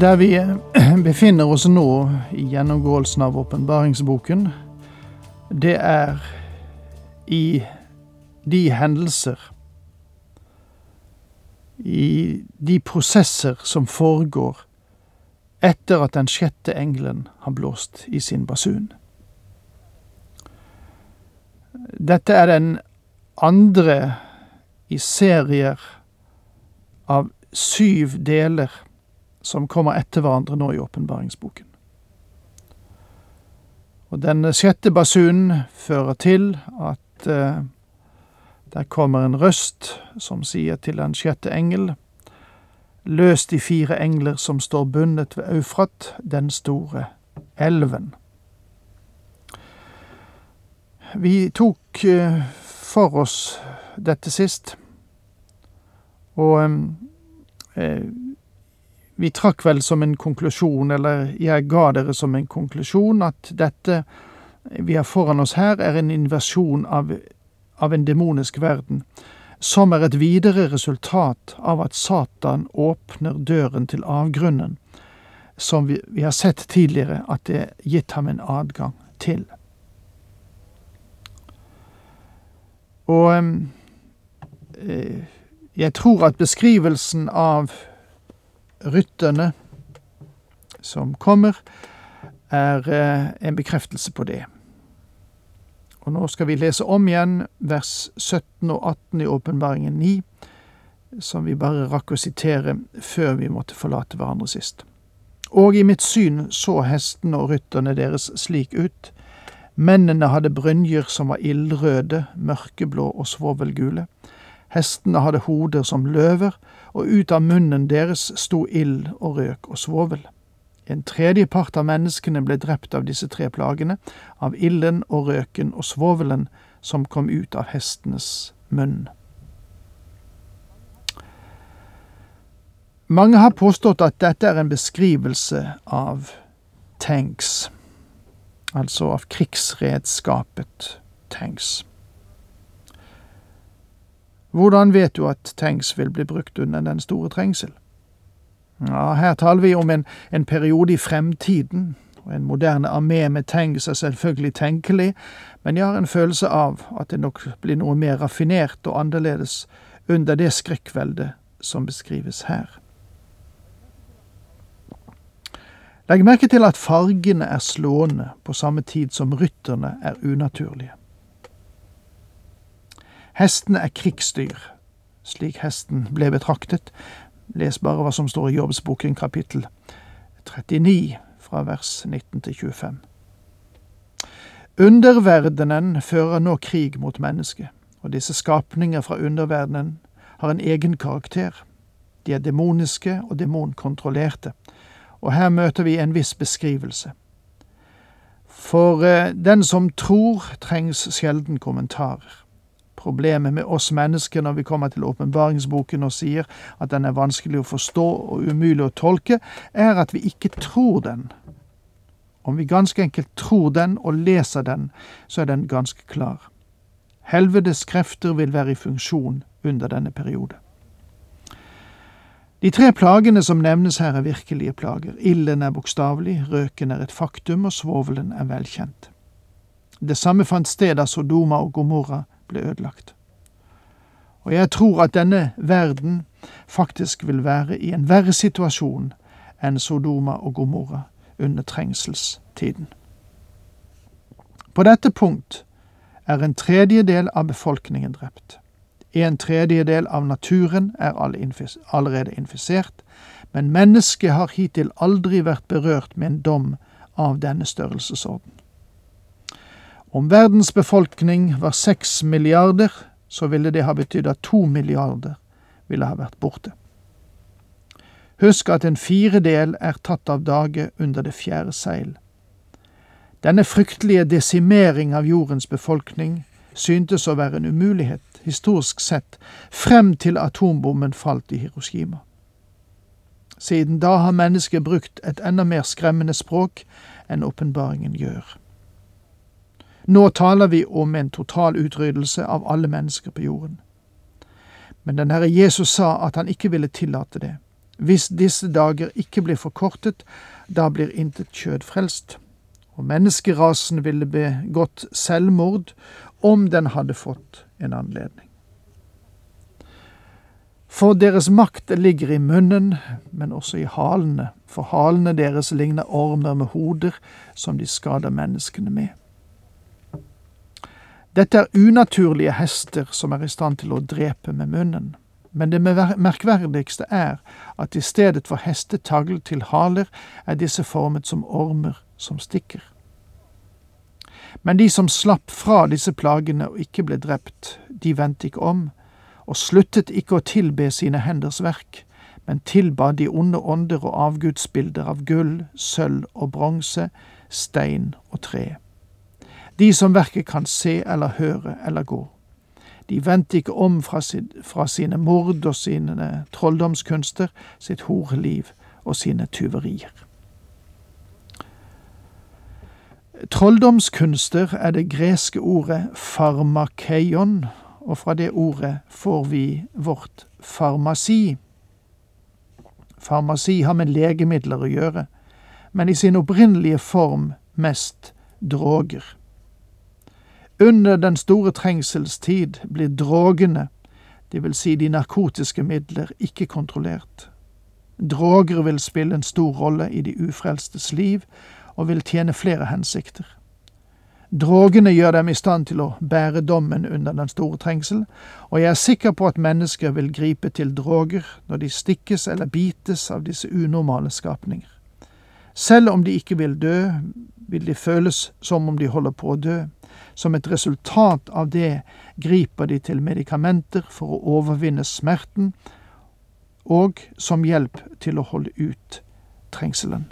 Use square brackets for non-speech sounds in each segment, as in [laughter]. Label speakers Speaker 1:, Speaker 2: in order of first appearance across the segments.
Speaker 1: Der vi [clears throat] befinner oss nå i gjennomgåelsen av åpenbaringsboken, det er i de hendelser, i de prosesser som foregår etter at den sjette engelen har blåst i sin basun. Dette er den andre i serier av syv deler som kommer etter hverandre nå i åpenbaringsboken. Og den sjette basunen fører til at eh, der kommer en røst som sier til den sjette engel, løs de fire engler som står bundet ved Eufrat, den store elven. Vi tok eh, for oss dette sist, og eh, vi trakk vel som en konklusjon, eller jeg ga dere som en konklusjon, at dette vi har foran oss her, er en inversjon av, av en demonisk verden, som er et videre resultat av at Satan åpner døren til avgrunnen, som vi, vi har sett tidligere at det er gitt ham en adgang til. Og eh, jeg tror at beskrivelsen av rytterne som kommer, er eh, en bekreftelse på det. Og nå skal vi lese om igjen vers 17 og 18 i Åpenbaringen 9, som vi bare rakk å sitere før vi måtte forlate hverandre sist. Og i mitt syn så hestene og rytterne deres slik ut. Mennene hadde brynjer som var ildrøde, mørkeblå og svovelgule. Hestene hadde hoder som løver, og ut av munnen deres sto ild og røk og svovel. En tredje part av menneskene ble drept av disse tre plagene, av ilden og røken og svovelen som kom ut av hestenes munn. Mange har påstått at dette er en beskrivelse av tanks, altså av krigsredskapet tanks. Hvordan vet du at tanks vil bli brukt under den store trengsel? Ja, her taler vi om en, en periode i fremtiden, og en moderne armé med tanks er selvfølgelig tenkelig, men jeg har en følelse av at det nok blir noe mer raffinert og annerledes under det skrekkveldet som beskrives her. Legg merke til at fargene er slående på samme tid som rytterne er unaturlige. Hesten er krigsdyr, slik hesten ble betraktet. Les bare hva som står i Jobbsboken kapittel 39 fra vers 19 til 25. Underverdenen fører nå krig mot mennesket, og disse skapninger fra underverdenen har en egen karakter. De er demoniske og demonkontrollerte, og her møter vi en viss beskrivelse. For eh, den som tror, trengs sjelden kommentarer. Problemet med oss mennesker når vi kommer til åpenbaringsboken og sier at den er vanskelig å forstå og umulig å tolke, er at vi ikke tror den. Om vi ganske enkelt tror den og leser den, så er den ganske klar. Helvetes krefter vil være i funksjon under denne periode. De tre plagene som nevnes her, er virkelige plager. Ilden er bokstavelig, røken er et faktum, og svovelen er velkjent. Det samme fant sted da Sodoma og Gomorra ble ødelagt. Og jeg tror at denne verden faktisk vil være i en verre situasjon enn Sodoma og Gomorra under trengselstiden. På dette punkt er en tredjedel av befolkningen drept. En tredjedel av naturen er allerede infisert, men mennesket har hittil aldri vært berørt med en dom av denne størrelsesorden. Om verdens befolkning var seks milliarder, så ville det ha betydd at to milliarder ville ha vært borte. Husk at en firedel er tatt av dage under det fjerde seil. Denne fryktelige desimering av jordens befolkning syntes å være en umulighet, historisk sett, frem til atombommen falt i Hiroshima. Siden da har mennesket brukt et enda mer skremmende språk enn åpenbaringen gjør. Nå taler vi om en total utryddelse av alle mennesker på jorden. Men den Herre Jesus sa at han ikke ville tillate det. Hvis disse dager ikke blir forkortet, da blir intet kjød frelst. Og menneskerasen ville begått selvmord om den hadde fått en anledning. For deres makt ligger i munnen, men også i halene, for halene deres ligner ormer med hoder som de skader menneskene med. Dette er unaturlige hester som er i stand til å drepe med munnen. Men det merkverdigste er at i stedet for hestetagl til haler, er disse formet som ormer som stikker. Men de som slapp fra disse plagene og ikke ble drept, de vendte ikke om, og sluttet ikke å tilbe sine henders verk, men tilba de onde ånder og avgudsbilder av gull, sølv og bronse, stein og tre. De som verket kan se eller høre eller gå. De vendte ikke om fra, sin, fra sine mord og sine trolldomskunster, sitt horeliv og sine tyverier. Trolldomskunster er det greske ordet farmakeion, og fra det ordet får vi vårt farmasi. Farmasi har med legemidler å gjøre, men i sin opprinnelige form mest droger. Under den store trengselstid blir drogene, vil si de narkotiske midler, ikke kontrollert. Droger vil spille en stor rolle i de ufrelstes liv og vil tjene flere hensikter. Drogene gjør dem i stand til å bære dommen under den store trengsel, og jeg er sikker på at mennesker vil gripe til droger når de stikkes eller bites av disse unormale skapninger. Selv om de ikke vil dø, vil de føles som om de holder på å dø. Som et resultat av det griper de til medikamenter for å overvinne smerten, og som hjelp til å holde ut trengselen.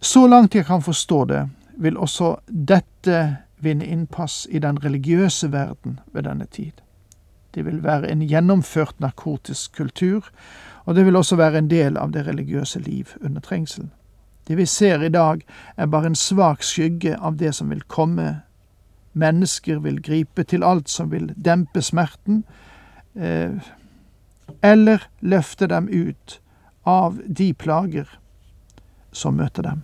Speaker 1: Så langt jeg kan forstå det, vil også dette vinne innpass i den religiøse verden ved denne tid. Det vil være en gjennomført narkotisk kultur, og det vil også være en del av det religiøse liv under trengselen. Det vi ser i dag, er bare en svak skygge av det som vil komme. Mennesker vil gripe til alt som vil dempe smerten, eh, eller løfte dem ut av de plager som møter dem.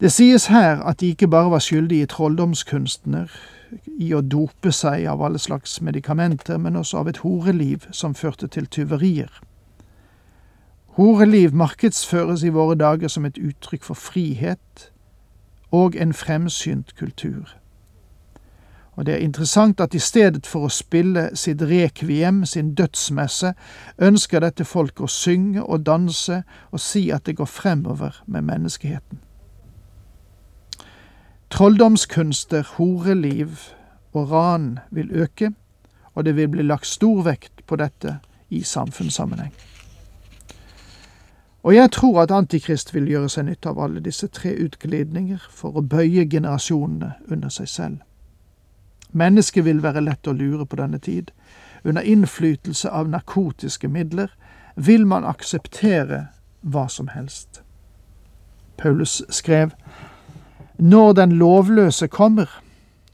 Speaker 1: Det sies her at de ikke bare var skyldige trolldomskunstner, i å dope seg av alle slags medikamenter, men også av et horeliv som førte til tyverier. Horeliv markedsføres i våre dager som et uttrykk for frihet og en fremsynt kultur. Og det er interessant at i stedet for å spille sitt rekviem, sin dødsmesse, ønsker dette folk å synge og danse og si at det går fremover med menneskeheten. Trolldomskunster, horeliv og ran vil øke, og det vil bli lagt stor vekt på dette i samfunnssammenheng. Og jeg tror at Antikrist vil gjøre seg nytte av alle disse tre utglidninger for å bøye generasjonene under seg selv. Mennesket vil være lett å lure på denne tid. Under innflytelse av narkotiske midler vil man akseptere hva som helst. Paulus skrev, Når den lovløse kommer,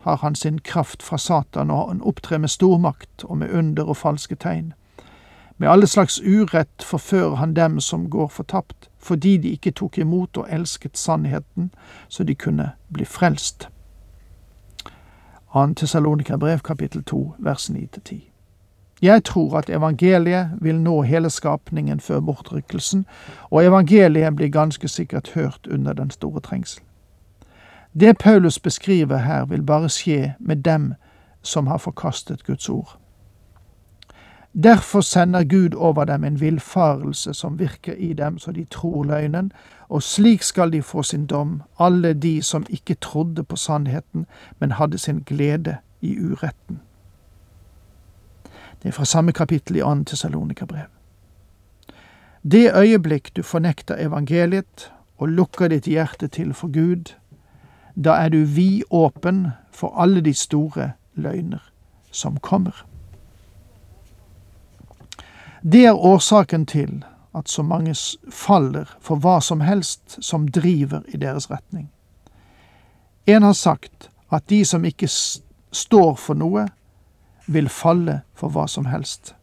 Speaker 1: har han sin kraft fra Satan, og han opptrer med stormakt og med under og falske tegn. Med alle slags urett forfører han dem som går fortapt, fordi de ikke tok imot og elsket sannheten, så de kunne bli frelst. 2. Tessalonika-brev, kapittel 2, vers 9-10. Jeg tror at evangeliet vil nå hele skapningen før bortrykkelsen, og evangeliet blir ganske sikkert hørt under den store trengsel. Det Paulus beskriver her, vil bare skje med dem som har forkastet Guds ord. Derfor sender Gud over dem en villfarelse som virker i dem så de tror løgnen, og slik skal de få sin dom, alle de som ikke trodde på sannheten, men hadde sin glede i uretten. Det er fra samme kapittel i 2. Tessalonika-brev. Det øyeblikk du fornekter evangeliet og lukker ditt hjerte til for Gud, da er du vidåpen for alle de store løgner som kommer. Det er årsaken til at så mange faller for hva som helst som driver i deres retning. En har sagt at de som ikke står for noe, vil falle for hva som helst.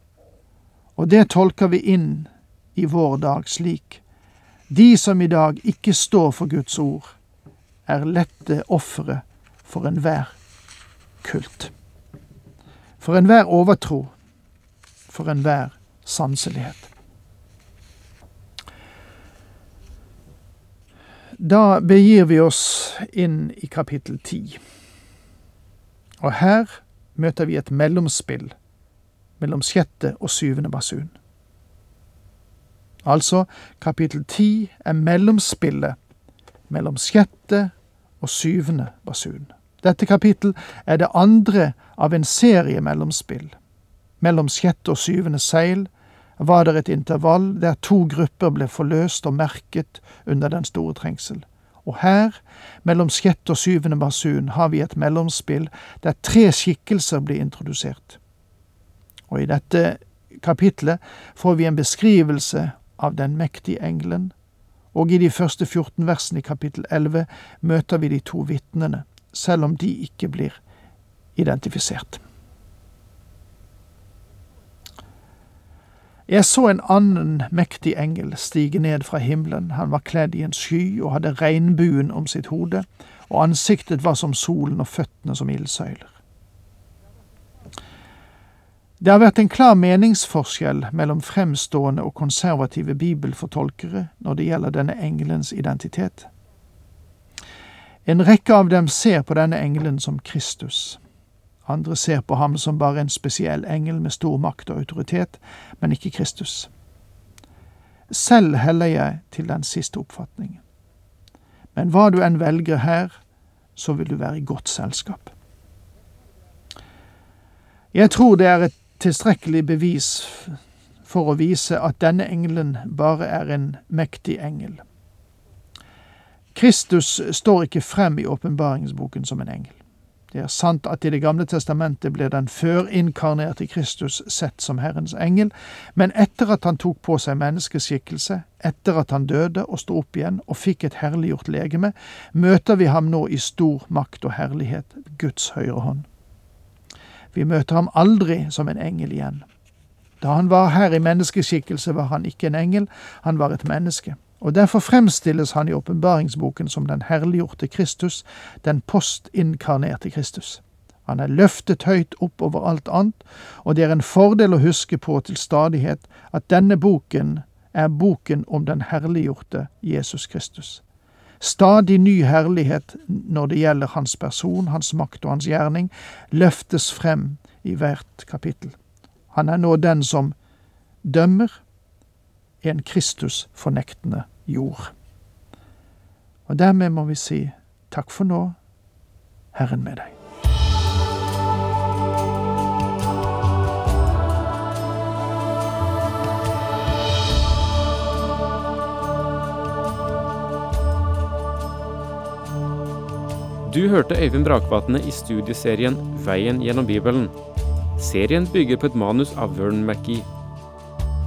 Speaker 1: Og det tolker vi inn i vår dag slik. De som i dag ikke står for Guds ord, er lette ofre for enhver kult. For enhver overtro, for enhver sanselighet. Da begir vi oss inn i kapittel ti. Og her møter vi et mellomspill mellom sjette og syvende basun. Altså, kapittel ti er mellomspillet mellom sjette og syvende basun. Dette kapittel er det andre av en serie mellomspill. Mellom sjette og syvende seil var det et intervall der to grupper ble forløst og merket under den store trengsel. Og her, mellom sjette og syvende basun, har vi et mellomspill der tre skikkelser blir introdusert. Og i dette kapitlet får vi en beskrivelse av den mektige engelen, og i de første 14 versene i kapittel 11 møter vi de to vitnene, selv om de ikke blir identifisert. Jeg så en annen mektig engel stige ned fra himmelen, han var kledd i en sky og hadde regnbuen om sitt hode, og ansiktet var som solen og føttene som ildsøyler. Det har vært en klar meningsforskjell mellom fremstående og konservative bibelfortolkere når det gjelder denne engelens identitet. En rekke av dem ser på denne engelen som Kristus. Andre ser på ham som bare en spesiell engel med stor makt og autoritet, men ikke Kristus. Selv heller jeg til den siste oppfatningen. Men hva du enn velger her, så vil du være i godt selskap. Jeg tror det er et tilstrekkelig bevis for å vise at denne engelen bare er en mektig engel. Kristus står ikke frem i åpenbaringsboken som en engel. Det er sant at i Det gamle testamentet ble den førinkarnerte Kristus sett som Herrens engel, men etter at han tok på seg menneskeskikkelse, etter at han døde og sto opp igjen og fikk et herliggjort legeme, møter vi ham nå i stor makt og herlighet, Guds høyre hånd. Vi møter ham aldri som en engel igjen. Da han var her i menneskeskikkelse, var han ikke en engel, han var et menneske og derfor fremstilles han i åpenbaringsboken som den herliggjorte Kristus, den postinkarnerte Kristus. Han er løftet høyt opp over alt annet, og det er en fordel å huske på til stadighet at denne boken er boken om den herliggjorte Jesus Kristus. Stadig ny herlighet når det gjelder hans person, hans makt og hans gjerning, løftes frem i hvert kapittel. Han er nå den som dømmer, en Kristus-fornektende jord. Og dermed må vi si takk for nå, Herren med deg.
Speaker 2: Du hørte Øyvind Brakvatne i studieserien Veien gjennom Bibelen. Serien bygger på et manus av Vern McGee.